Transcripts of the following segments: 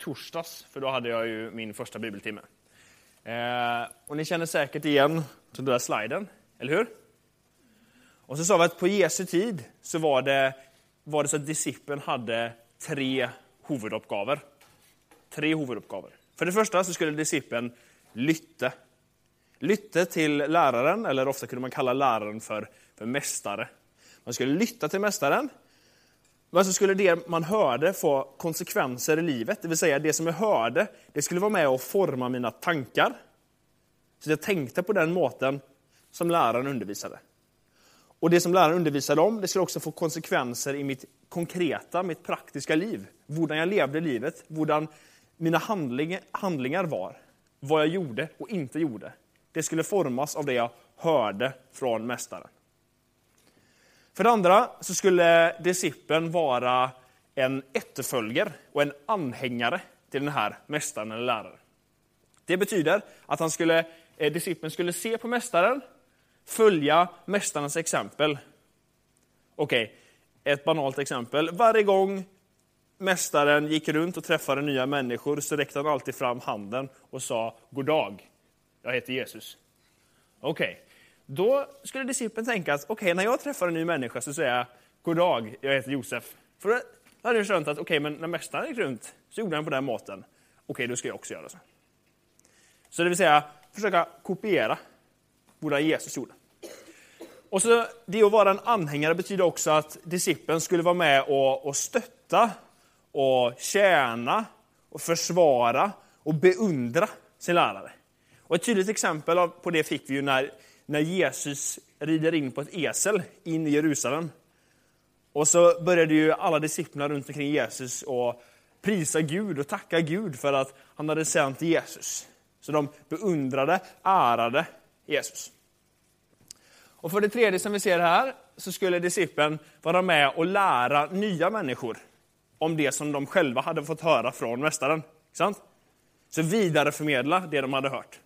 torsdags, för då hade jag ju min första bibeltimme. Eh, och ni känner säkert igen den där sliden, eller hur? Och så sa vi att på Jesu tid så var det, var det så att discipeln hade tre huvuduppgaver. Tre huvuduppgaver. För det första så skulle discipeln lytte. Lytte till läraren, eller ofta kunde man kalla läraren för, för mästare. Man skulle lytta till mästaren, men så skulle det man hörde få konsekvenser i livet. Det vill säga, det som jag hörde, det skulle vara med och forma mina tankar. Så jag tänkte på den måten som läraren undervisade. Och det som läraren undervisade om, det skulle också få konsekvenser i mitt konkreta, mitt praktiska liv. Hur jag levde livet, hur mina handlingar var. Vad jag gjorde och inte gjorde. Det skulle formas av det jag hörde från Mästaren. För det andra så skulle discipeln vara en efterföljare och en anhängare till den här mästaren eller läraren. Det betyder att han skulle, eh, discipeln skulle se på mästaren, följa mästarens exempel. Okej, okay, ett banalt exempel. Varje gång mästaren gick runt och träffade nya människor så räckte han alltid fram handen och sa God dag, jag heter Jesus. Okej, okay. Då skulle discipeln tänka att okej, okay, när jag träffar en ny människa så säger jag God dag, jag heter Josef. För då hade jag skönt att okej, okay, men när mästaren gick runt så gjorde han på den maten. Okej, okay, då ska jag också göra så. Så det vill säga, försöka kopiera vad Jesus gjorde. Och så Det att vara en anhängare betyder också att discipeln skulle vara med och, och stötta, och tjäna, och försvara och beundra sin lärare. Och Ett tydligt exempel på det fick vi ju när när Jesus rider in på ett esel in i Jerusalem. Och så började ju alla disciplinerna runt omkring Jesus och prisa Gud och tacka Gud för att han hade sänt Jesus. Så de beundrade, ärade Jesus. Och för det tredje som vi ser här, så skulle discipeln vara med och lära nya människor om det som de själva hade fått höra från Mästaren. Sant? Så vidareförmedla det de hade hört.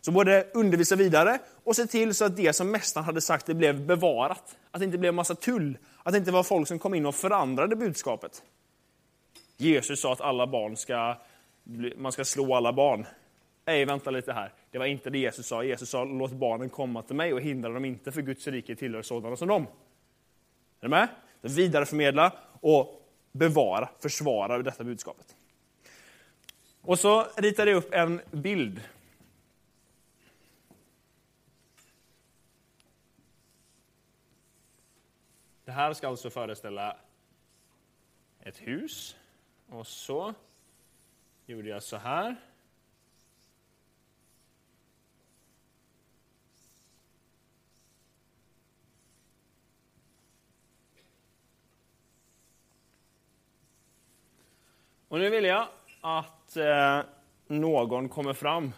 Så både undervisa vidare och se till så att det som mästaren hade sagt det blev bevarat. Att det inte blev massa tull. Att det inte var folk som kom in och förändrade budskapet. Jesus sa att alla barn ska, man ska slå alla barn. Nej, vänta lite här. Det var inte det Jesus sa. Jesus sa, låt barnen komma till mig och hindra dem inte, för Guds rike tillhör sådana som dem. Är du med? Vidareförmedla och bevara, försvara detta budskapet. Och så ritade jag upp en bild Det här ska alltså föreställa ett hus. Och så gjorde jag så här. Och nu vill jag att eh, någon kommer fram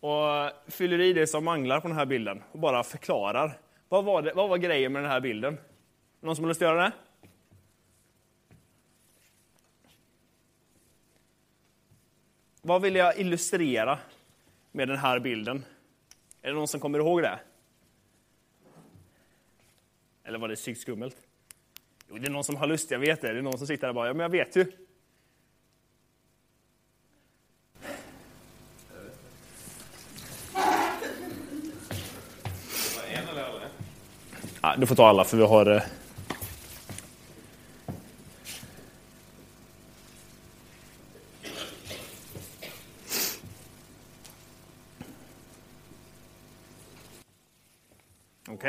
och fyller i det som manglar på den här bilden och bara förklarar. Vad var, det, vad var grejen med den här bilden? Någon som har lust att göra det? Vad vill jag illustrera med den här bilden? Är det någon som kommer ihåg det? Eller var det psykskummelt? Jo, det är någon som har lust, jag vet det. Det är någon som sitter där och bara, ja men jag vet ju. Ja, du får ta alla för vi har eh,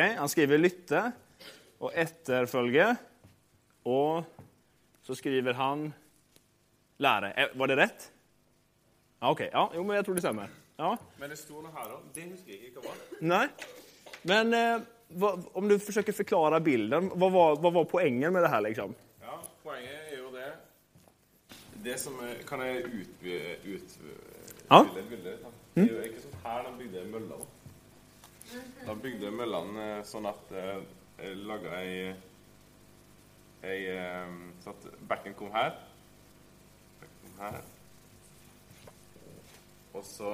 Okay, han skriver lytte och efterfölge. Och så skriver han läre. Eh, var det rätt? Ja, okay. ja, jo, men jag tror det stämmer. Ja. Men det står något här då. Det husker jag inte vad. Nej. Men eh, vad, om du försöker förklara bilden, vad var, vad var poängen med det här? Liksom? Ja, poängen är ju det Det som kan jag ut... ut ja. bildet. Det är ju inte så här de byggde möllan. De bygde møllan eh, sånn at eh, Laga ei, ei eh, Så at bekken kom her. Bekken kom her. Og så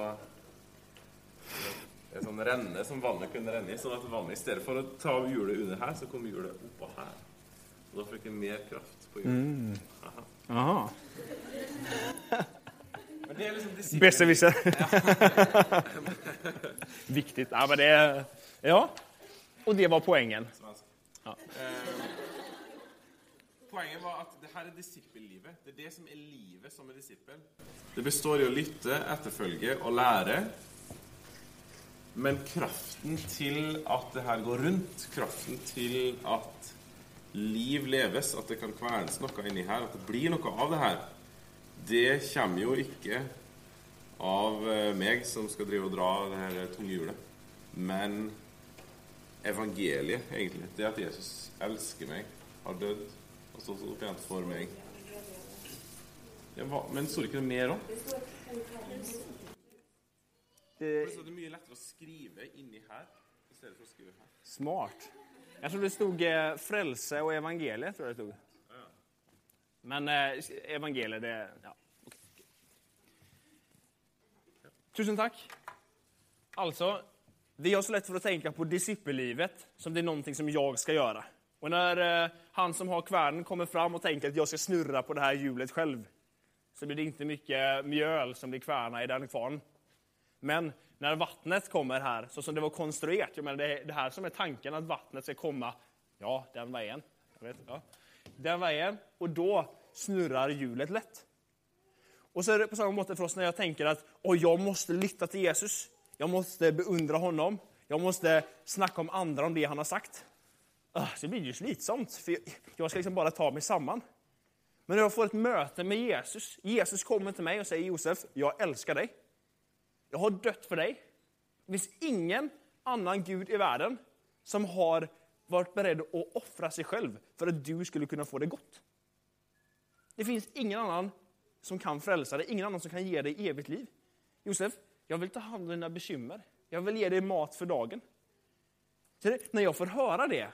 en sånn renne som vannet kunne renne i. sånn at vannet i stedet for å ta hjulet under her, så kom hjulet oppå her. Og da fikk vi mer kraft på hjulet. Mm. Aha. Aha. Liksom. Besserwisser. Viktigt. Ja, men det ja, och det var poängen. Ja. Eh, poängen var att det här är disippellivet. Det är det som är livet som är disippel. Det består i att lytte, etterfølge och läre. Men kraften till att det här går runt, kraften till att liv leves, att det kan kvernes noe inni her, at det blir noe av det her, det kommer jo ikke av eh, meg som skal drive og dra det her tunge hjulet. Men evangeliet, egentlig. Det at Jesus elsker meg, har dødd og stått opp igjen for meg. Men står det ikke noe mer òg? Det, det er mye lettere å skrive inni her i stedet for å skrive her. smart. Jag tror det stod eh, frälse och evangeliet. Tror jag det stod. Men eh, evangeliet, det... Ja. Okay. Tusen tack. Alltså, vi har så lätt för att tänka på disciplinlivet som det är någonting som jag ska göra. Och när eh, han som har kvärnen kommer fram och tänker att jag ska snurra på det här hjulet själv, så blir det inte mycket mjöl som blir kvärna i den kvarn. Men när vattnet kommer här, så som det var konstruerat, jag menar det är det här som är tanken, att vattnet ska komma, ja, den vägen, jag vet, ja, den vägen, och då snurrar hjulet lätt. Och så är det på samma måte för oss när jag tänker att oh, jag måste lytta till Jesus, jag måste beundra honom, jag måste snacka om andra om det han har sagt. Ah, Så blir det ju slitsamt, för jag- jag ska liksom bara ta mig samman. Men när jag får ett möte med Jesus, Jesus kommer till mig och säger Josef, jag älskar dig. Jag har dött för dig. Det finns ingen annan Gud i världen som har varit beredd att offra sig själv för att du skulle kunna få det gott. Det finns ingen annan som kan frälsa dig, ingen annan som kan ge dig evigt liv. Josef, jag vill ta hand om dina bekymmer. Jag vill ge dig mat för dagen. Så det, när jag får höra det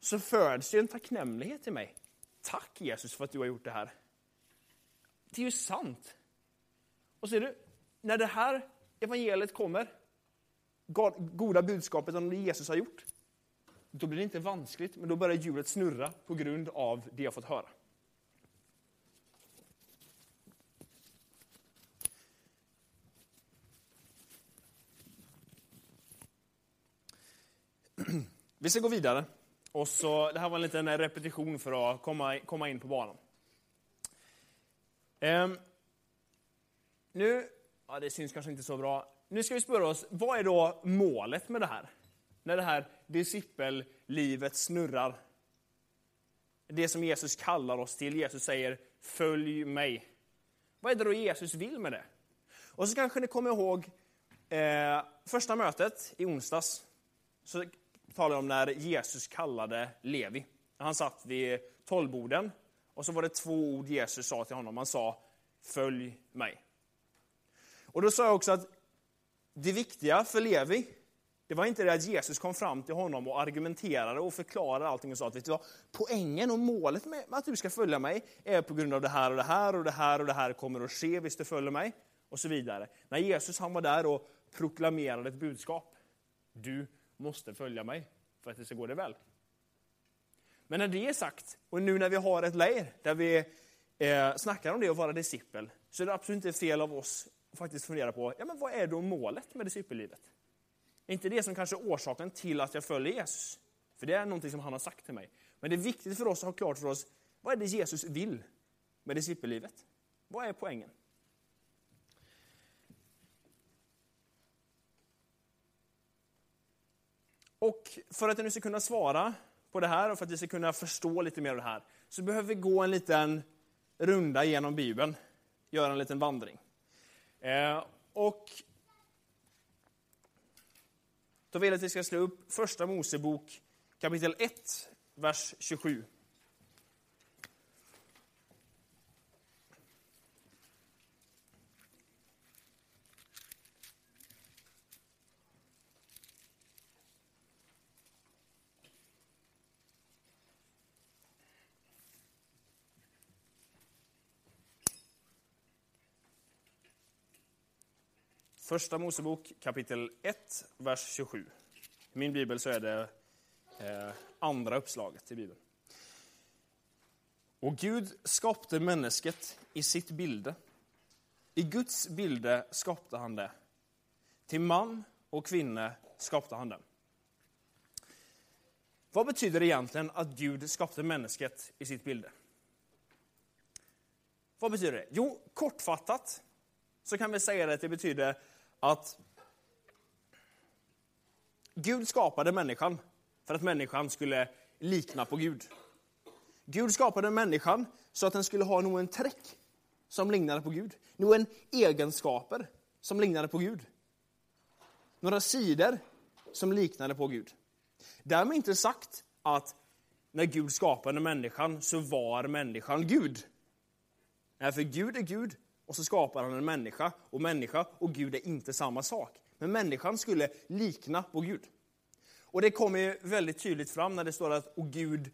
så föds det en tacknämlighet i mig. Tack Jesus för att du har gjort det här. Det är ju sant. Och ser du, när det här evangeliet kommer, goda budskapet om det Jesus har gjort, då blir det inte vanskligt, men då börjar hjulet snurra på grund av det jag fått höra. Vi ska gå vidare. Och så, det här var en liten repetition för att komma, komma in på banan. Ehm, nu, ja det syns kanske inte så bra. Nu ska vi spöra oss, vad är då målet med det här? När det här discipellivet snurrar. Det som Jesus kallar oss till. Jesus säger, följ mig. Vad är det då Jesus vill med det? Och så kanske ni kommer ihåg eh, första mötet i onsdags. Så talade jag om när Jesus kallade Levi. Han satt vid tolvborden och så var det två ord Jesus sa till honom. Han sa, följ mig. Och då sa jag också att det viktiga för Levi, det var inte det att Jesus kom fram till honom och argumenterade och förklarade allting och sa att vet du vad, poängen och målet med att du ska följa mig är på grund av det här och det här och det här och det här kommer att ske Visst, du följer mig och så vidare. När Jesus han var där och proklamerade ett budskap. Du måste följa mig för att det ska gå dig väl. Men när det är sagt, och nu när vi har ett läger där vi eh, snackar om det att vara discipel, så är det absolut inte fel av oss att faktiskt fundera på, ja men vad är då målet med discipellivet? Är inte det som kanske är orsaken till att jag följer Jesus? För det är någonting som han har sagt till mig. Men det är viktigt för oss att ha klart för oss, vad är det Jesus vill med discipellivet? Vad är poängen? Och för att jag nu ska kunna svara på det här och för att vi ska kunna förstå lite mer av det här, så behöver vi gå en liten runda genom Bibeln, göra en liten vandring. Eh, och då vill jag att vi ska slå upp Första Mosebok kapitel 1, vers 27. Första Mosebok kapitel 1, vers 27. I min bibel så är det eh, andra uppslaget i bibeln. Och Gud skapte människet i sitt bilde. I Guds bilder skapte han det. Till man och kvinna skapade han det. Vad betyder det egentligen att Gud skapade människet i sitt bilde? Vad betyder det? Jo, kortfattat så kan vi säga att det betyder att Gud skapade människan för att människan skulle likna på Gud. Gud skapade människan så att den skulle ha någon träck som liknade på Gud. Någon egenskaper som liknade på Gud. Några sidor som liknade på Gud. Därmed inte sagt att när Gud skapade människan så var människan Gud. Nej, för Gud är Gud och så skapar han en människa och människa och Gud är inte samma sak. Men människan skulle likna på Gud. Och det kommer ju väldigt tydligt fram när det står att och Gud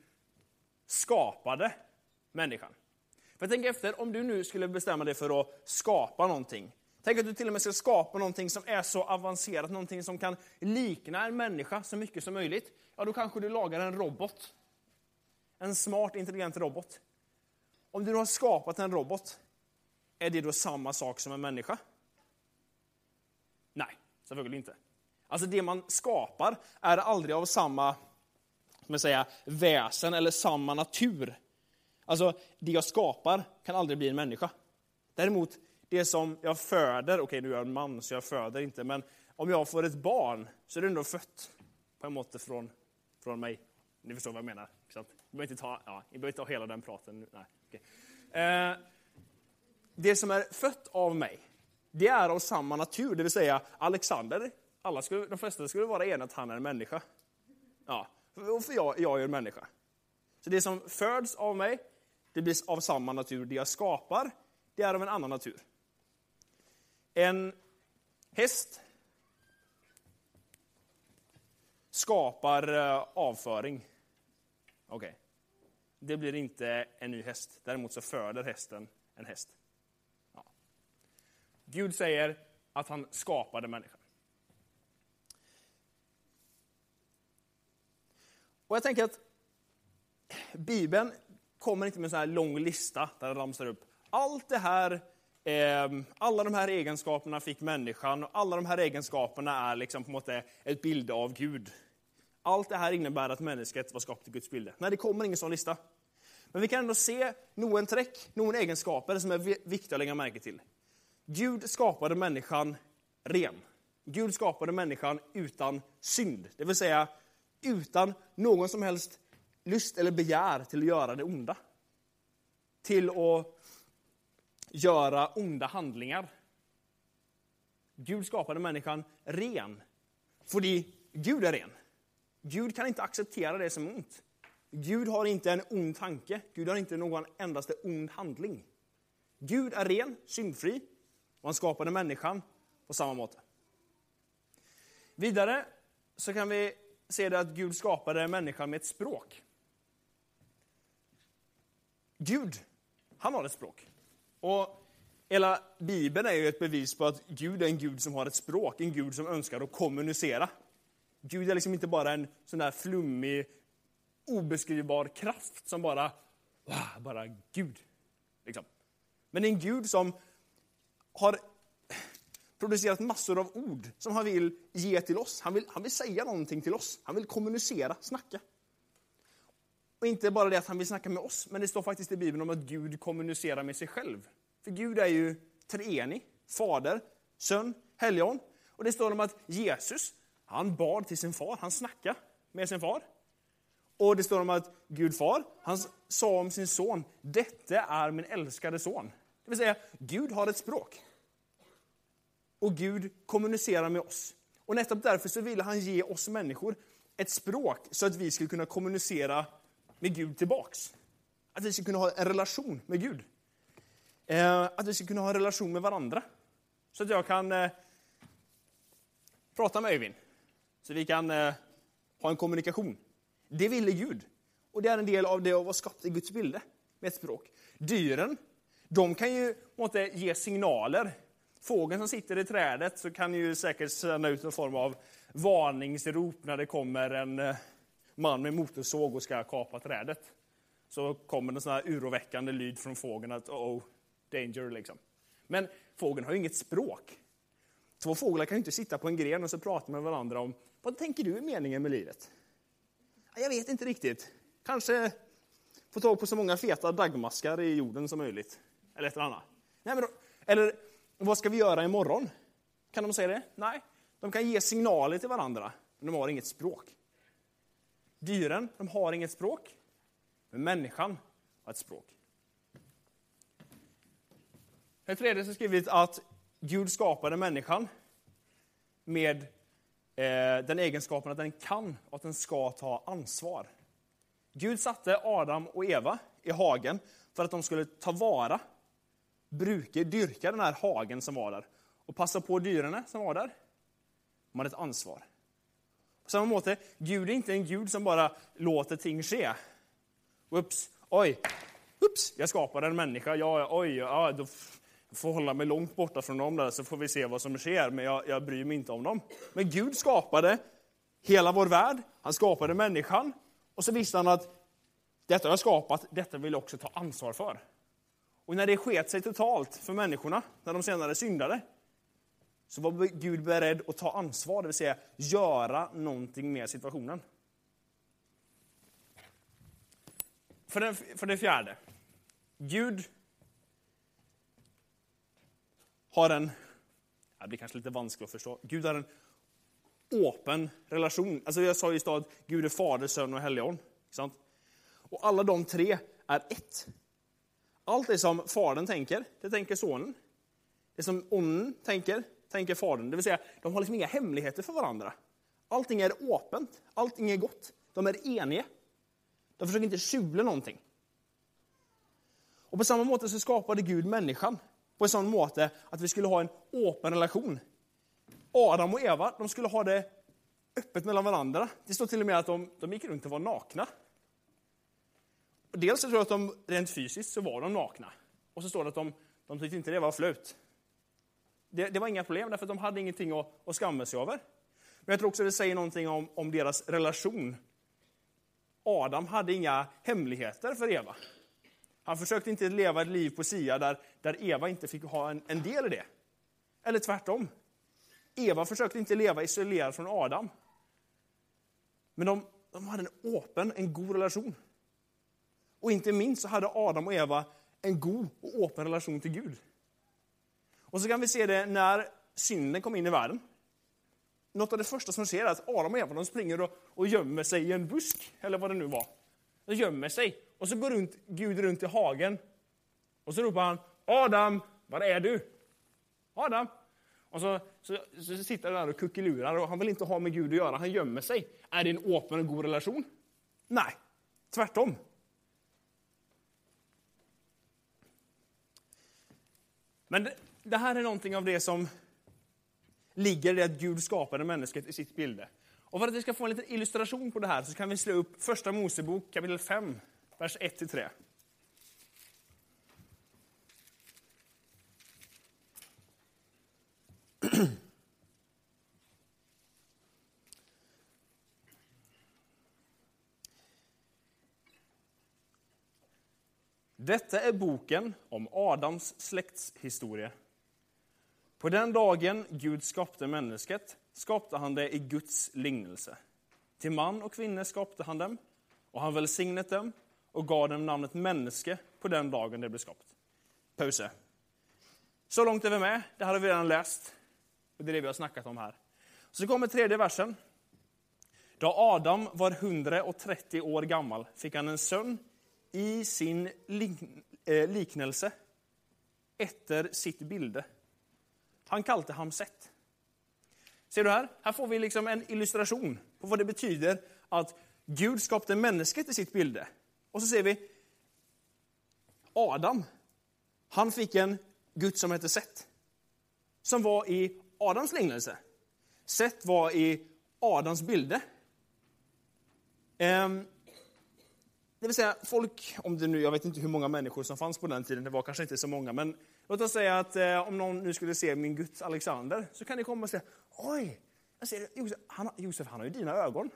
skapade människan. För tänk efter, om du nu skulle bestämma dig för att skapa någonting. Tänk att du till och med ska skapa någonting som är så avancerat, någonting som kan likna en människa så mycket som möjligt. Ja, då kanske du lagar en robot. En smart, intelligent robot. Om du har skapat en robot, är det då samma sak som en människa? Nej, självklart inte. Alltså det man skapar är aldrig av samma som jag säga, väsen eller samma natur. Alltså, det jag skapar kan aldrig bli en människa. Däremot, det som jag föder, okej okay, nu är jag en man så jag föder inte, men om jag får ett barn så är det ändå fött på en måte från, från mig. Ni förstår vad jag menar? Ni behöver inte ta, ja, behöver inte ta hela den praten. Nej, okay. eh, det som är fött av mig, det är av samma natur, det vill säga Alexander, alla skulle, de flesta skulle vara eniga att han är en människa. Ja, för jag, jag är en människa. Så det som föds av mig, det blir av samma natur. Det jag skapar, det är av en annan natur. En häst skapar eh, avföring. Okej. Okay. Det blir inte en ny häst. Däremot så föder hästen en häst. Gud säger att han skapade människan. Och jag tänker att Bibeln kommer inte med en sån här lång lista där den ramsar upp allt det här, eh, alla de här egenskaperna fick människan och alla de här egenskaperna är liksom på något ett bild av Gud. Allt det här innebär att människan var skapat i Guds bild. Nej, det kommer ingen sån lista. Men vi kan ändå se någon träck, någon egenskaper som är viktiga att lägga märke till. Gud skapade människan ren. Gud skapade människan utan synd, det vill säga utan någon som helst lust eller begär till att göra det onda. Till att göra onda handlingar. Gud skapade människan ren, för Gud är ren. Gud kan inte acceptera det som ont. Gud har inte en ond tanke, Gud har inte någon endaste ond handling. Gud är ren, syndfri, och han skapade människan på samma måte. Vidare så kan vi se det att Gud skapade människan med ett språk. Gud, han har ett språk. Och hela Bibeln är ju ett bevis på att Gud är en Gud som har ett språk, en Gud som önskar att kommunicera. Gud är liksom inte bara en sån där flummig, obeskrivbar kraft som bara, bara Gud. Liksom. Men en Gud som har producerat massor av ord som han vill ge till oss. Han vill, han vill säga någonting till oss. Han vill kommunicera, snacka. Och inte bara det att han vill snacka med oss, men det står faktiskt i Bibeln om att Gud kommunicerar med sig själv. För Gud är ju treenig, Fader, Son, Helgon. Och det står om att Jesus, han bad till sin far, han snackade med sin far. Och det står om att Gud far, han sa om sin son, detta är min älskade son. Det vill säga, Gud har ett språk och Gud kommunicerar med oss. Och nästan därför så ville han ge oss människor ett språk så att vi skulle kunna kommunicera med Gud tillbaks. Att vi skulle kunna ha en relation med Gud. Eh, att vi skulle kunna ha en relation med varandra. Så att jag kan eh, prata med Öyvind. Så vi kan eh, ha en kommunikation. Det ville Gud. Och det är en del av det att vara skapt i Guds bilde, med ett språk. Dyren, de kan ju måtte, ge signaler Fågeln som sitter i trädet så kan ju säkert sända ut en form av varningsrop när det kommer en eh, man med motorsåg och ska kapa trädet. Så kommer en sån här uroväckande lyd från fågeln att oh, danger liksom. Men fågeln har ju inget språk. Två fåglar kan ju inte sitta på en gren och så prata med varandra om vad tänker du är meningen med livet? Jag vet inte riktigt. Kanske få tag på så många feta dagmaskar i jorden som möjligt. Eller ett eller annat. Nej, men då, eller vad ska vi göra imorgon? Kan de säga det? Nej. De kan ge signaler till varandra, men de har inget språk. Dyren, de har inget språk. Men människan har ett språk. I det tredje så skrivit att Gud skapade människan med eh, den egenskapen att den kan och att den ska ta ansvar. Gud satte Adam och Eva i hagen för att de skulle ta vara, bruka, dyrka den här hagen som var där och passa på dyrarna som var där. De hade ett ansvar. På samma måte, Gud är inte en Gud som bara låter ting ske. Ups, oj, ups, jag skapade en människa, ja, oj, ja, då får hålla mig långt borta från dem där så får vi se vad som sker, men jag, jag bryr mig inte om dem. Men Gud skapade hela vår värld, han skapade människan och så visste han att detta har jag skapat, detta vill jag också ta ansvar för. Och när det sket sig totalt för människorna, när de senare syndade, så var Gud beredd att ta ansvar, det vill säga göra någonting med situationen. För det, för det fjärde, Gud har en, det blir kanske lite vanskligt att förstå, Gud har en öppen relation. Alltså jag sa ju just att Gud är Fader, Son och Helgon. Och alla de tre är ett. Allt det som Fadern tänker, det tänker Sonen. Det som onnen tänker, tänker Fadern. Det vill säga, de har liksom inga hemligheter för varandra. Allting är öppet, allting är gott. De är eniga. De försöker inte skjula någonting. Och på samma måte så skapade Gud människan på en sån måte att vi skulle ha en öppen relation. Adam och Eva, de skulle ha det öppet mellan varandra. Det står till och med att de, de gick runt och var nakna. Dels tror jag att de rent fysiskt så var de nakna. Och så står det att de, de tyckte inte det var flut. Det, det var inga problem, därför att de hade ingenting att, att skamma sig över. Men jag tror också det säger någonting om, om deras relation. Adam hade inga hemligheter för Eva. Han försökte inte leva ett liv på Sia där, där Eva inte fick ha en, en del i det. Eller tvärtom. Eva försökte inte leva isolerad från Adam. Men de, de hade en öppen, en god relation. Och inte minst så hade Adam och Eva en god och öppen relation till Gud. Och så kan vi se det när synden kom in i världen. Något av det första som sker är att Adam och Eva de springer och, och gömmer sig i en busk, eller vad det nu var. De gömmer sig. Och så går runt, Gud runt i hagen. Och så ropar han Adam, var är du? Adam! Och så, så, så sitter han där och kuckelurar och han vill inte ha med Gud att göra, han gömmer sig. Är det en öppen och god relation? Nej, tvärtom. Men det, det här är någonting av det som ligger i att Gud skapade människan i sitt bilde. Och för att vi ska få en liten illustration på det här så kan vi slå upp Första Mosebok kapitel 5, vers 1-3. Detta är boken om Adams släktshistoria. På den dagen Gud skapade människet skapade han det i Guds lignelse. Till man och kvinna skapade han dem, och han välsignade dem och gav dem namnet människa på den dagen det blev skapat. Pause. Så långt är vi med, det hade vi redan läst. Och det är det vi har snackat om här. Så kommer tredje versen. Då Adam var 130 år gammal fick han en son i sin eh, liknelse efter sitt bilde. Han kallade ham sett. Ser du här? Här får vi liksom en illustration på vad det betyder att Gud skapade människan i sitt bilde. Och så ser vi Adam. Han fick en Gud som hette Sett, Som var i Adams liknelse. Sett var i Adams bilde. Ehm, det vill säga, folk, om det nu, jag vet inte hur många människor som fanns på den tiden, det var kanske inte så många, men låt oss säga att eh, om någon nu skulle se min Guds Alexander, så kan ni komma och säga, oj, jag ser, Josef, han, Josef, han har ju dina ögon.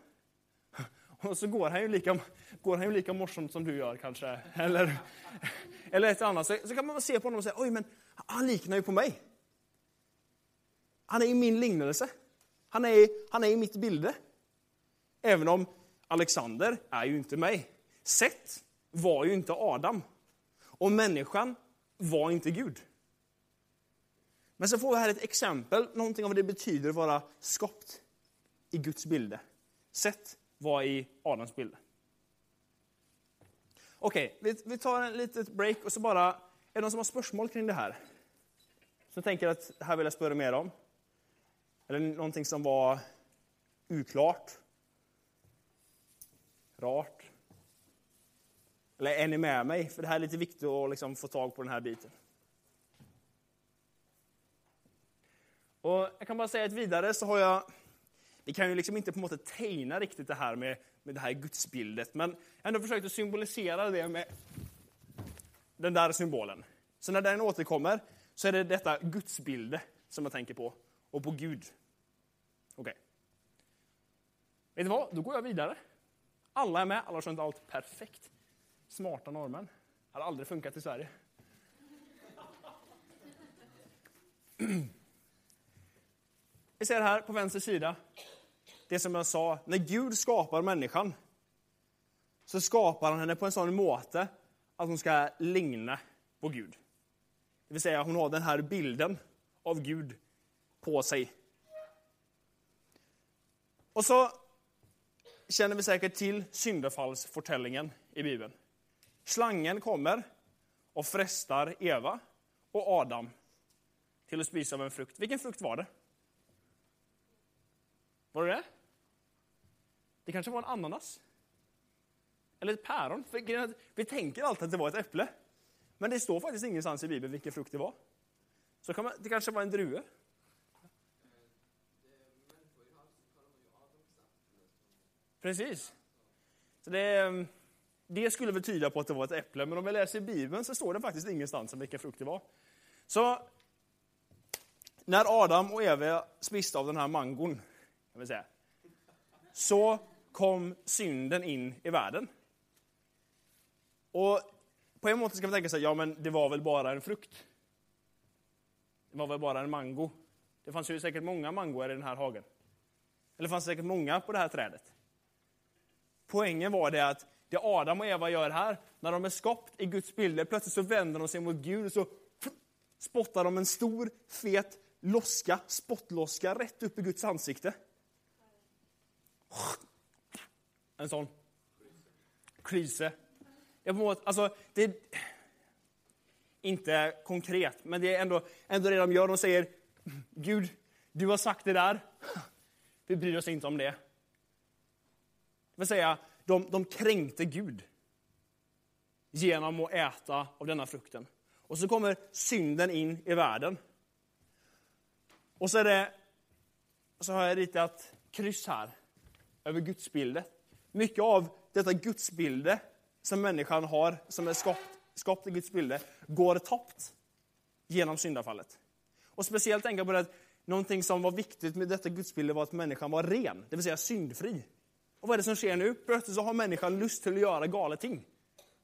Och så går han ju lika, går han ju lika morsomt som du gör kanske. Eller, eller ett annat. Så, så kan man se på honom och säga, oj men han liknar ju på mig. Han är i min lignelse. Han är, han är i mitt bilde. Även om Alexander är ju inte mig. Seth var ju inte Adam. Och människan var inte Gud. Men så får vi här ett exempel, någonting av vad det betyder att vara skapt i Guds bilde. Seth var i Adams bilde. Okej, okay, vi, tar en litet break och så bara, är det någon som har spörsmål kring det här? Som tänker att det här vill jag spöra mer om? Eller någonting som var oklart? Rart? Eller är ni med mig? För det här är lite viktigt att liksom få tag på den här biten. Och jag kan bara säga att vidare så har jag, vi kan ju liksom inte på något sätt tegna riktigt det här med, med det här gudsbildet, men jag har ändå försökt att symbolisera det med den där symbolen. Så när den återkommer så är det detta gudsbilde som jag tänker på, och på Gud. Okej. Okay. Vet du vad? Då går jag vidare. Alla är med, alla har känt allt perfekt. Smarta norrmän. Hade aldrig funkat i Sverige. Vi ser här på vänster sida, det som jag sa, när Gud skapar människan så skapar han henne på en sån måte att hon ska ligna på Gud. Det vill säga, hon har den här bilden av Gud på sig. Och så känner vi säkert till syndafallsfortällningen i Bibeln. Slangen kommer och frestar Eva och Adam till att spisa av en frukt. Vilken frukt var det? Var det det? Det kanske var en ananas? Eller ett päron? För vi tänker alltid att det var ett äpple. Men det står faktiskt ingenstans i Bibeln vilken frukt det var. Så kan man, det kanske var en drue? Precis. Så det, ehm, det skulle väl tyda på att det var ett äpple, men om vi läser i Bibeln så står det faktiskt ingenstans om vilken frukt det var. Så när Adam och Eva spiste av den här mangon, kan vi säga, så kom synden in i världen. Och på en måte ska man tänka sig, ja men det var väl bara en frukt. Det var väl bara en mango. Det fanns ju säkert många mangoer i den här hagen. Eller det fanns säkert många på det här trädet. Poängen var det att det Adam och Eva gör här, när de är skapt i Guds bilder, plötsligt så vänder de sig mot Gud och så spottar de en stor, fet loska, spottloska, rätt upp i Guds ansikte. En sån. Krise. Jag på alltså, det är inte konkret, men det är ändå, ändå det de gör. De säger, Gud, du har sagt det där. Vi bryr oss inte om det. Det vill säga, de, de kränkte Gud genom att äta av denna frukten. Och så kommer synden in i världen. Och så, är det, så har jag ritat kryss här över gudsbildet. Mycket av detta gudsbilde som människan har, som är skapt, skapt i Guds bilde, går tappt genom syndafallet. Och speciellt tänka på det att någonting som var viktigt med detta gudsbilde var att människan var ren, det vill säga syndfri. Och vad är det som sker nu? Plötsligt så har människan lust till att göra galet ting.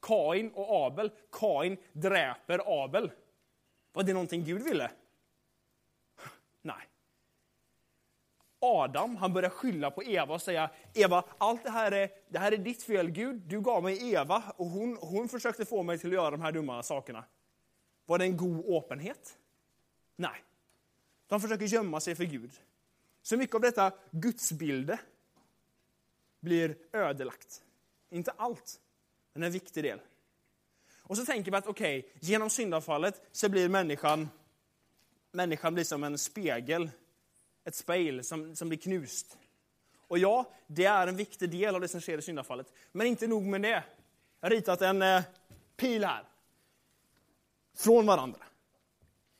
Kain och Abel. Kain dräper Abel. Var det någonting Gud ville? Nej. Adam, han börjar skylla på Eva och säga, Eva, allt det här är, det här är ditt fel Gud. Du gav mig Eva och hon, hon försökte få mig till att göra de här dumma sakerna. Var det en god öppenhet? Nej. De försöker gömma sig för Gud. Så mycket av detta gudsbilde blir ödelagt. Inte allt, men en viktig del. Och så tänker vi att okej, okay, genom syndafallet så blir människan, människan blir som en spegel, ett spegel som, som blir knust. Och ja, det är en viktig del av det som sker i syndafallet. Men inte nog med det. Jag har ritat en eh, pil här. Från varandra.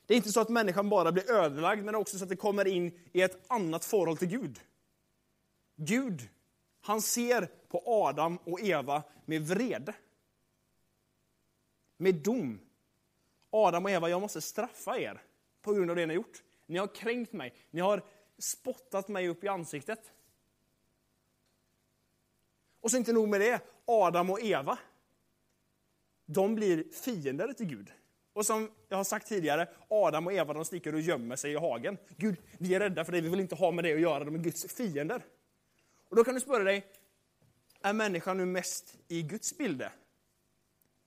Det är inte så att människan bara blir ödelagd, men också så att det kommer in i ett annat förhåll till Gud. Gud han ser på Adam och Eva med vrede. Med dom. Adam och Eva, jag måste straffa er på grund av det ni har gjort. Ni har kränkt mig. Ni har spottat mig upp i ansiktet. Och så inte nog med det, Adam och Eva. De blir fiender till Gud. Och som jag har sagt tidigare, Adam och Eva de sticker och gömmer sig i hagen. Gud, vi är rädda för det, vi vill inte ha med det att göra, de är Guds fiender. Och då kan du spöra dig, är människan nu mest i Guds bilde?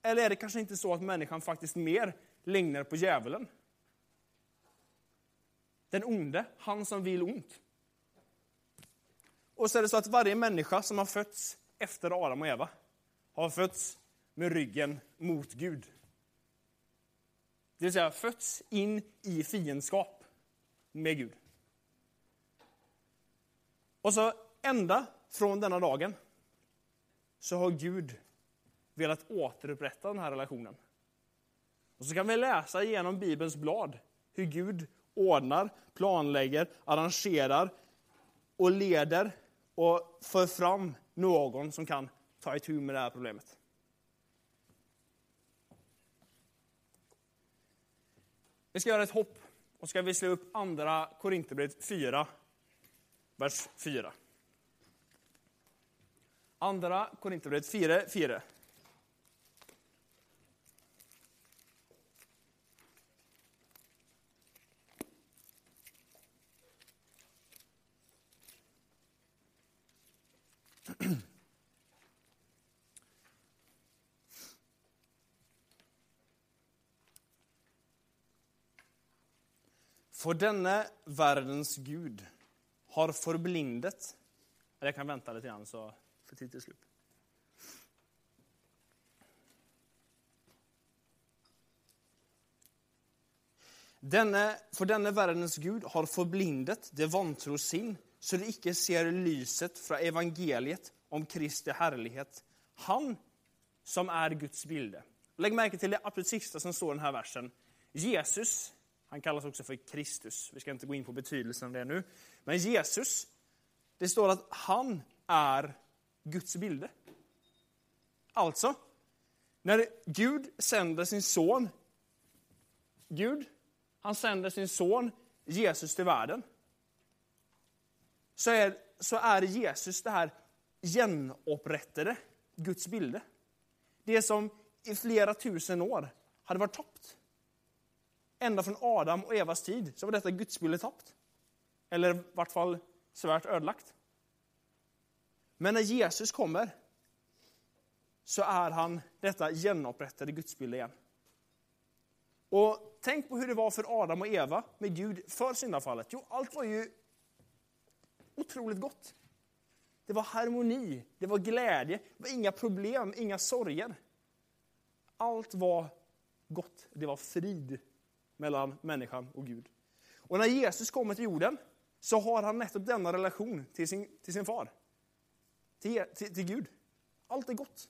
Eller är det kanske inte så att människan faktiskt mer lignar på djävulen? Den onde, han som vill ont. Och så är det så att varje människa som har fötts efter Adam och Eva har fötts med ryggen mot Gud. Det vill säga fötts in i fiendskap med Gud. Och så ända från denna dagen så har Gud velat återupprätta den här relationen. Och så kan vi läsa igenom Bibelns blad hur Gud ordnar, planlägger, arrangerar och leder och för fram någon som kan ta itu med det här problemet. Vi ska göra ett hopp och ska vi slå upp andra Korinthierbrevet 4, vers 4. Andra Korinthierbrevet 4, 4. För denne världens Gud har förblindet... Jag kan vänta lite grann så för tid till slut. Denne, för denne världens Gud har förblindet det vantro sin, så de icke ser lyset från evangeliet om Kristi härlighet. Han som är Guds bilde. Lägg märke till det absolut sista som står i den här versen. Jesus han kallas också för Kristus. Vi ska inte gå in på betydelsen av det nu. Men Jesus, det står att han är Guds bilde. Alltså, när Gud sänder sin son, Gud, han sänder sin son Jesus till världen, så är, så är Jesus det här genupprättade Guds bilde. Det som i flera tusen år hade varit tappt. Ända från Adam och Evas tid så var detta gudsbilde tappt. Eller i vart fall svärt ödelagt. Men när Jesus kommer så är han detta genupprättade gudsbild igen. Och tänk på hur det var för Adam och Eva med Gud för syndafallet. Jo, allt var ju otroligt gott. Det var harmoni, det var glädje, det var inga problem, inga sorger. Allt var gott, det var frid mellan människan och Gud. Och när Jesus kommer till jorden så har han nettopp denna relation till sin, till sin far. Till, till, till Gud. Allt är gott.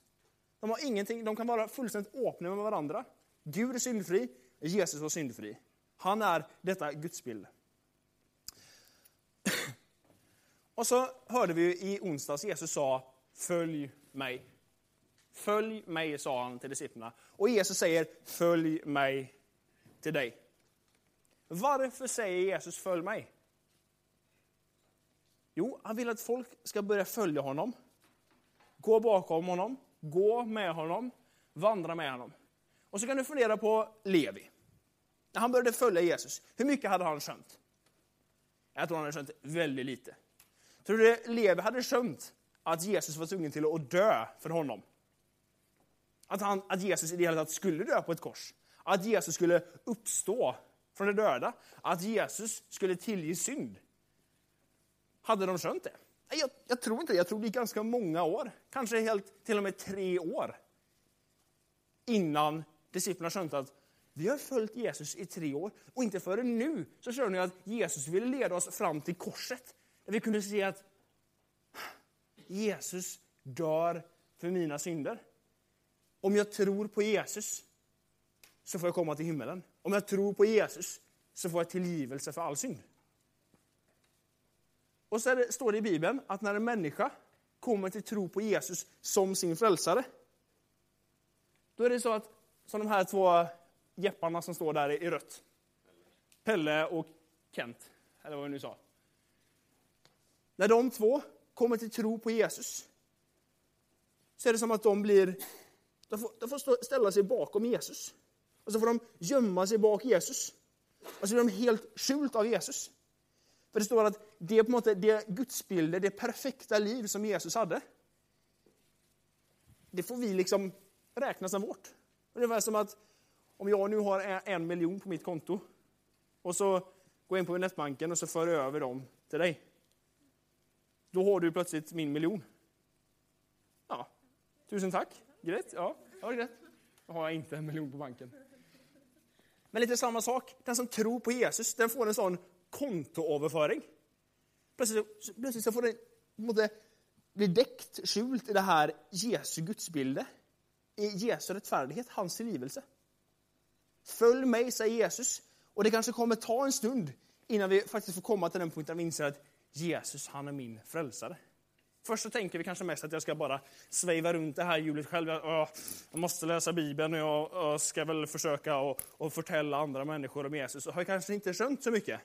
De har ingenting, de kan vara fullständigt öppna med varandra. Gud är syndfri, Jesus var syndfri. Han är detta gudsbild. Och så hörde vi i onsdags Jesus sa Följ mig. Följ mig, sa han till disciplerna. Och Jesus säger Följ mig till dig. Varför säger Jesus följ mig? Jo, han vill att folk ska börja följa honom. Gå bakom honom, gå med honom, vandra med honom. Och så kan du fundera på Levi. När han började följa Jesus, hur mycket hade han skönt? Jag tror han hade skönt väldigt lite. Tror du Levi hade skönt att Jesus var tvungen till att dö för honom? Att, han, att Jesus i det hela taget skulle dö på ett kors? Att Jesus skulle uppstå från de döda? Att Jesus skulle tillge synd? Hade de skönt det? Jag, jag tror inte det. Jag tror det gick ganska många år, kanske helt till och med tre år, innan disciplinerna skönte att vi har följt Jesus i tre år och inte förrän nu så känner ni att Jesus ville leda oss fram till korset. Där vi kunde se att Jesus dör för mina synder. Om jag tror på Jesus så får jag komma till himmelen. Om jag tror på Jesus så får jag tillgivelse för all synd. Och så det, står det i Bibeln att när en människa kommer till tro på Jesus som sin frälsare, då är det så att, som de här två jepparna som står där i rött, Pelle och Kent, eller vad vi nu sa. När de två kommer till tro på Jesus, så är det som att de blir, de får, de får ställa sig bakom Jesus. Och så får de gömma sig bak Jesus. Och så blir de helt skjult av Jesus. För det står att det är på något det gudsbilder, det perfekta liv som Jesus hade. Det får vi liksom räkna som vårt. Det är som att om jag nu har en miljon på mitt konto och så går jag in på nätbanken och så för jag över dem till dig. Då har du plötsligt min miljon. Ja, tusen tack. Grejt. Ja, ja grejt. Då har jag inte en miljon på banken. Men lite samma sak. Den som tror på Jesus, den får en sån kontoöverföring. Plötsligt, plötsligt så får den måste bli däckt, skjult i det här Jesu gudsbildet. I Jesu rättfärdighet, hans tillgivelse. Följ mig, säger Jesus. Och det kanske kommer ta en stund innan vi faktiskt får komma till den punkten där vi inser att Jesus, han är min frälsare. Först så tänker vi kanske mest att jag ska bara sväva runt det här hjulet själv. Jag, jag måste läsa Bibeln och jag, jag ska väl försöka och, och förtälla andra människor om Jesus. Och har kanske inte skönt så mycket.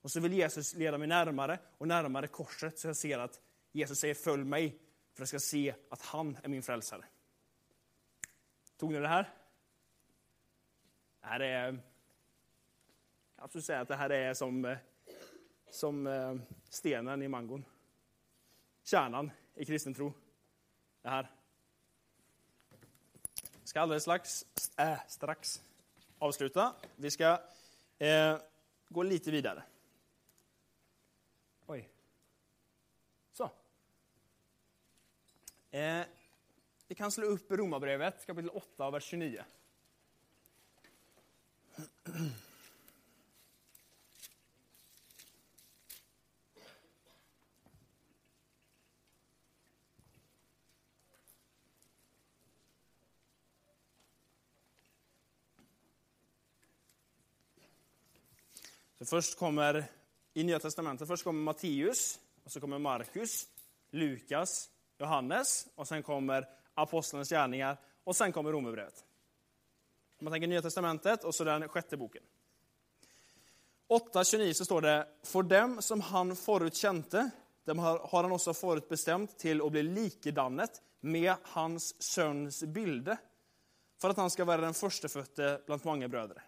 Och så vill Jesus leda mig närmare och närmare korset så jag ser att Jesus säger följ mig för att jag ska se att han är min frälsare. Tog ni det här? Det här är... Jag skulle säga att det här är som, som eh, stenen i mangon kärnan i kristen tro. Det här. Jag ska alldeles strax, äh, strax avsluta. Vi ska eh, gå lite vidare. Oj. Så. Eh, vi kan slå upp Romarbrevet kapitel 8, vers 29. Så först kommer, i Nya Testamentet, först kommer Matteus, och så kommer Markus, Lukas, Johannes, och sen kommer Apostlarnas gärningar, och sen kommer Romarbrevet. Man tänker Nya Testamentet, och så den sjätte boken. 8.29 så står det, för dem som han förutkänte, dem har, han också förutbestämt till att bli likedannet med hans söns bilde, för att han ska vara den förstefödde bland många bröder.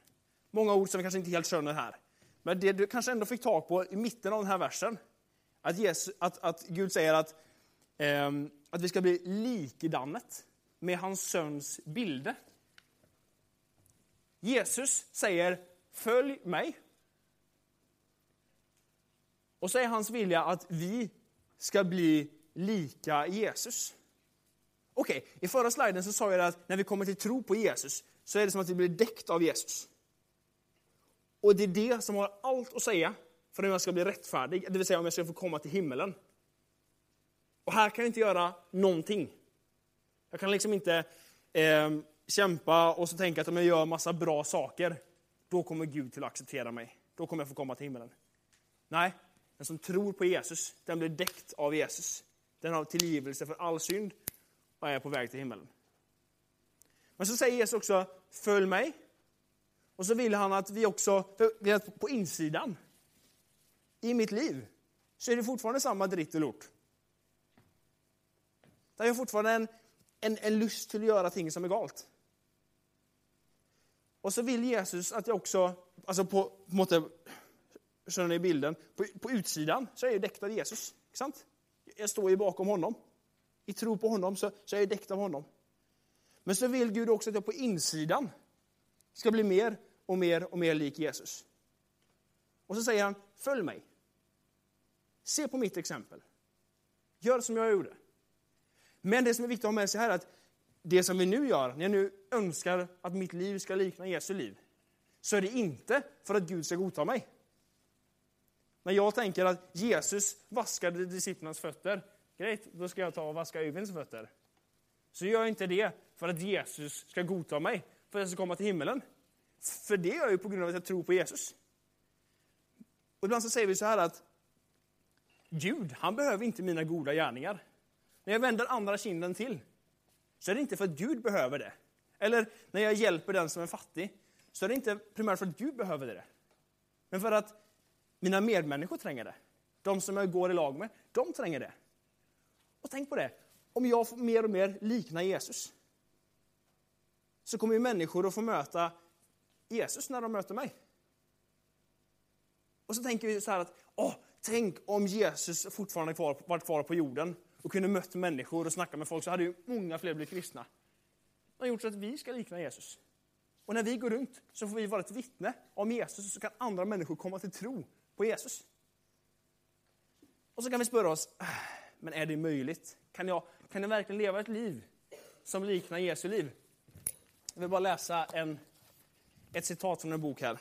Många ord som vi kanske inte helt känner här. Men det du kanske ändå fick tag på i mitten av den här versen, att, Jesus, att, att Gud säger att, Ehm, att vi ska bli likedannet med hans söns bilder. Jesus säger, följ mig. Och så är hans vilja att vi ska bli lika Jesus. Okej, okay, i förra sliden så sa jag att när vi kommer till tro på Jesus så är det som att vi blir däckt av Jesus. Och det är det som har allt att säga för om jag ska bli rättfärdig, det vill säga om jag ska få komma till himmelen. Och här kan jag inte göra någonting. Jag kan liksom inte eh, kämpa och så tänka att om jag gör massa bra saker, då kommer Gud till att acceptera mig. Då kommer jag få komma till himmelen. Nej, den som tror på Jesus, den blir däckt av Jesus. Den har tillgivelse för all synd och är på väg till himmelen. Men så säger Jesus också, följ mig. Och så vill han att vi också, på insidan, i mitt liv, så är det fortfarande samma dritt och lort. Där jag fortfarande en, en, en lust till att göra ting som är galt. Och så vill Jesus att jag också, alltså på, på måte, känner ni bilden, på, på utsidan så är jag däckt av Jesus. Sant? Jag står ju bakom honom. I tro på honom så, så är jag däckt av honom. Men så vill Gud också att jag på insidan ska bli mer och mer och mer lik Jesus. Och så säger han, följ mig. Se på mitt exempel. Gör som jag gjorde. Men det som är viktigt att ha med sig här är att det som vi nu gör, när jag nu önskar att mitt liv ska likna Jesu liv, så är det inte för att Gud ska godta mig. När jag tänker att Jesus vaskade disciplernas fötter, grejt, då ska jag ta och vaska Öyvinds fötter. Så gör jag inte det för att Jesus ska godta mig, för att jag ska komma till himmelen. För det gör jag ju på grund av att jag tror på Jesus. Och ibland så säger vi så här att Gud, han behöver inte mina goda gärningar. När jag vänder andra kinden till, så är det inte för att Gud behöver det. Eller när jag hjälper den som är fattig, så är det inte primärt för att Gud behöver det. Men för att mina medmänniskor tränger det. De som jag går i lag med, de tränger det. Och tänk på det, om jag får mer och mer likna Jesus, så kommer ju människor att få möta Jesus när de möter mig. Och så tänker vi så här att, åh, tänk om Jesus fortfarande kvar, varit kvar på jorden och kunde mött människor och snacka med folk så hade ju många fler blivit kristna. Det har gjort så att vi ska likna Jesus. Och när vi går runt så får vi vara ett vittne om Jesus och så kan andra människor komma till tro på Jesus. Och så kan vi spöra oss, ah, men är det möjligt? Kan jag, kan jag verkligen leva ett liv som liknar Jesu liv? Jag vill bara läsa en, ett citat från en bok här.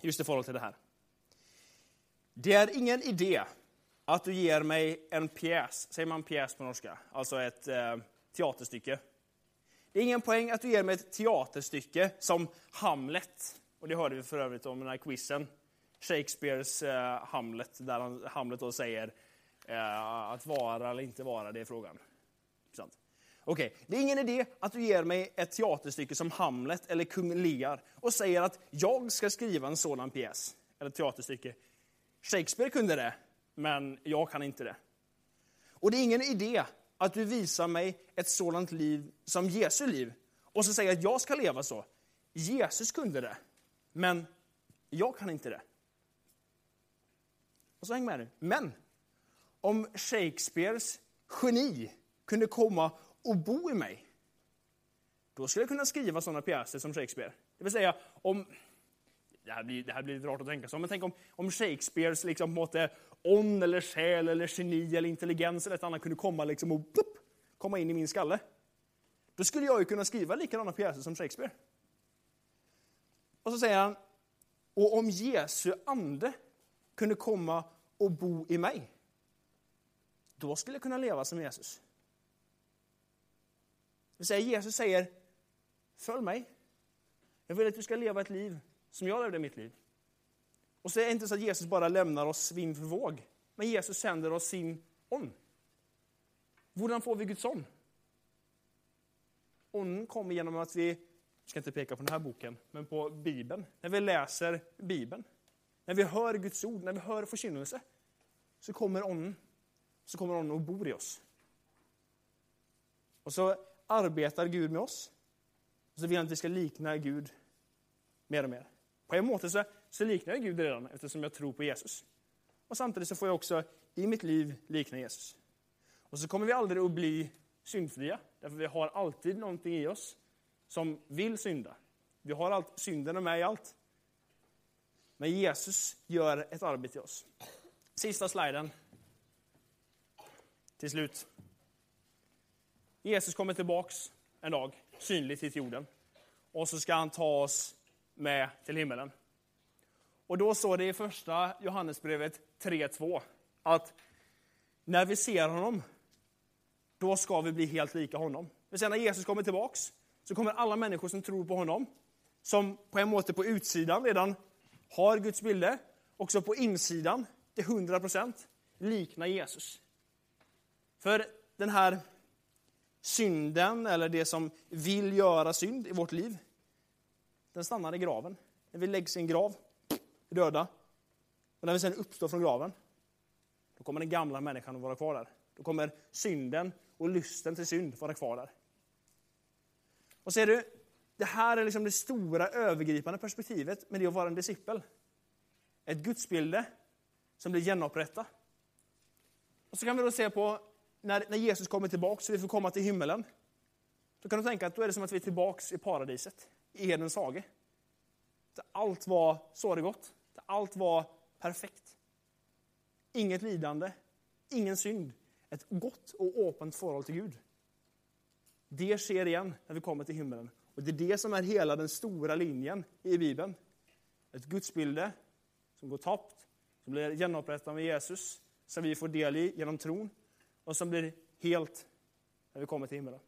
Just i förhållande till det här. Det är ingen idé att du ger mig en pjäs, säger man pjäs på norska, alltså ett eh, teaterstycke. Det är ingen poäng att du ger mig ett teaterstycke som Hamlet, och det hörde vi för övrigt om den här quizen, Shakespeares eh, Hamlet, där han, Hamlet då säger eh, att vara eller inte vara, det är frågan. Sant? Okej, okay. det är ingen idé att du ger mig ett teaterstycke som Hamlet eller Kung Lear och säger att jag ska skriva en sådan pjäs, eller teaterstycke. Shakespeare kunde det, men jag kan inte det. Och det är ingen idé att du visar mig ett sådant liv som Jesu liv och så säger att jag ska leva så. Jesus kunde det, men jag kan inte det. Och så häng med nu. Men om Shakespeares geni kunde komma och bo i mig, då skulle jag kunna skriva sådana pjäser som Shakespeare. Det vill säga, om... Det här blir, det här blir lite rart att tänka så, men tänk om, om Shakespeares liksom, måte, on eller själ eller geni eller intelligens eller ett annat kunde komma liksom och plupp, komma in i min skalle. Då skulle jag ju kunna skriva likadana pjäser som Shakespeare. Och så säger han, och om Jesu ande kunde komma och bo i mig, då skulle jag kunna leva som Jesus. Det vill säga, Jesus säger, följ mig. Jag vill att du ska leva ett liv som jag levde mitt liv. Och så är det inte så att Jesus bara lämnar oss vind för våg, men Jesus sänder oss sin on. Hur får vi Guds on? Onden kommer genom att vi, jag ska inte peka på den här boken, men på Bibeln. När vi läser Bibeln, när vi hör Guds ord, när vi hör förkynnelse, så kommer onden, så kommer onden och bor i oss. Och så arbetar Gud med oss. Och så vill han att vi ska likna Gud mer och mer. På en måte så, så liknar jag Gud redan eftersom jag tror på Jesus. Och samtidigt så får jag också i mitt liv likna Jesus. Och så kommer vi aldrig att bli syndfria, därför vi har alltid någonting i oss som vill synda. Vi har allt, synden är med i allt. Men Jesus gör ett arbete i oss. Sista sliden. Till slut. Jesus kommer tillbaks en dag, synligt hit jorden. Och så ska han ta oss med till himmelen. Och då står det i första Johannesbrevet 3.2 att när vi ser honom, då ska vi bli helt lika honom. Men sen när Jesus kommer tillbaks, så kommer alla människor som tror på honom, som på en måte på utsidan redan har Guds bilder, också på insidan till 100 procent likna Jesus. För den här synden, eller det som vill göra synd i vårt liv, den stannar i graven. När vi läggs i en grav, döda, och när vi sen uppstår från graven, då kommer den gamla människan att vara kvar där. Då kommer synden och lusten till synd vara kvar där. Och ser du, det här är liksom det stora övergripande perspektivet med det att vara en discipel. Ett gudsbilde som blir genomupprättat. Och så kan vi då se på när, när Jesus kommer tillbaka så vi får komma till himmelen. Då kan du tänka att då är det som att vi är tillbaka i paradiset, i Edens hage. Där allt var så det. Där allt var perfekt. Inget lidande, ingen synd. Ett gott och öppet förhållande till Gud. Det sker igen när vi kommer till himlen. Och Det är det som är hela den stora linjen i Bibeln. Ett gudsbilde som går tappt, som blir genomupprättat med Jesus, som vi får del i genom tron och som blir helt när vi kommer till himlen.